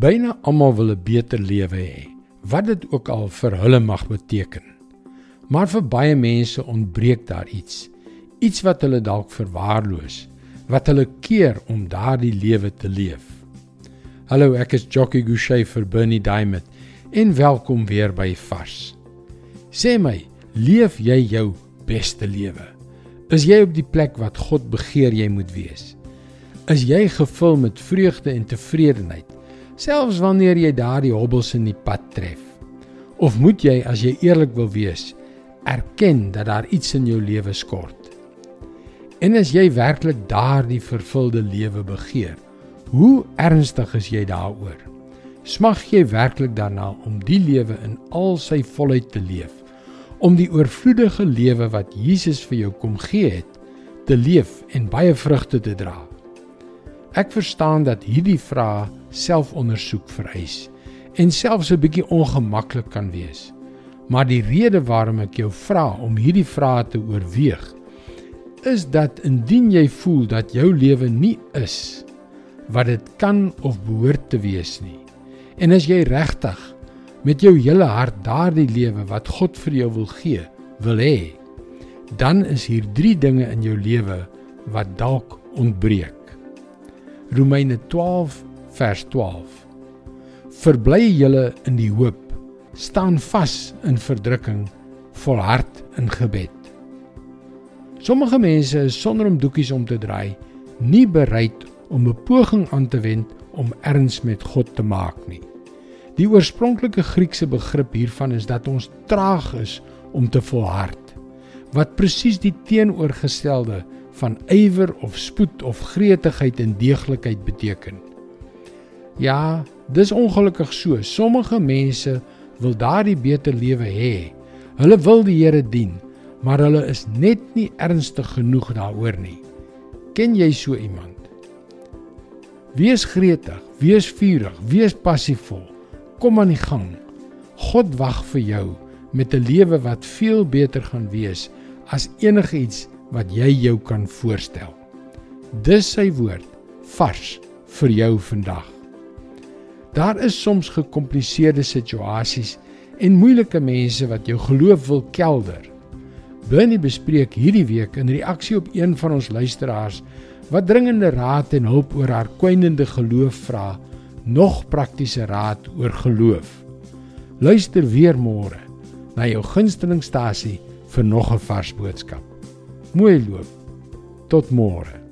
Byna almal wil 'n beter lewe hê, wat dit ook al vir hulle mag beteken. Maar vir baie mense ontbreek daar iets, iets wat hulle dalk verwaarloos, wat hulle keer om daardie lewe te leef. Hallo, ek is Jockey Gouchee vir Bernie Diamond en welkom weer by Vars. Sê my, leef jy jou beste lewe? Is jy op die plek wat God begeer jy moet wees? Is jy gevul met vreugde en tevredenheid, selfs wanneer jy daardie hobbels in die pad tref? Of moet jy, as jy eerlik wil wees, erken dat daar iets in jou lewe skort? En as jy werklik daardie vervulde lewe begeer, hoe ernstig is jy daaroor? Smag jy werklik daarna om die lewe in al sy volheid te leef? Om die oorvloedige lewe wat Jesus vir jou kom gee het, te leef en baie vrugte te dra? Ek verstaan dat hierdie vrae selfondersoek vereis en selfs 'n bietjie ongemaklik kan wees. Maar die rede waarom ek jou vra om hierdie vrae te oorweeg, is dat indien jy voel dat jou lewe nie is wat dit kan of behoort te wees nie, en as jy regtig met jou hele hart daardie lewe wat God vir jou wil gee, wil hê, dan is hier 3 dinge in jou lewe wat dalk ontbreek. Romeine 12 vers 12 Verbly julle in die hoop. Staan vas in verdrukking, volhard in gebed. Sommige mense is sonder om doekies om te draai, nie bereid om 'n poging aan te wend om erns met God te maak nie. Die oorspronklike Griekse begrip hiervan is dat ons traag is om te volhard, wat presies die teenoorgestelde van ywer of spoed of gretigheid en deeglikheid beteken. Ja, dis ongelukkig so. Sommige mense wil daardie beter lewe hê. Hulle wil die Here dien, maar hulle is net nie ernstig genoeg daaroor nie. Ken jy so iemand? Wees gretig, wees vurig, wees passievol. Kom aan die gang. God wag vir jou met 'n lewe wat veel beter gaan wees as enigiets wat jy jou kan voorstel. Dis sy woord vars vir jou vandag. Daar is soms gekompliseerde situasies en moeilike mense wat jou geloof wil kelder. Bernie bespreek hierdie week in reaksie op een van ons luisteraars wat dringende raad en hulp oor haar kwynende geloof vra, nog praktiese raad oor geloof. Luister weer môre na jou gunstelingstasie vir nog 'n vars boodskap. Mooi loop. Tot môre.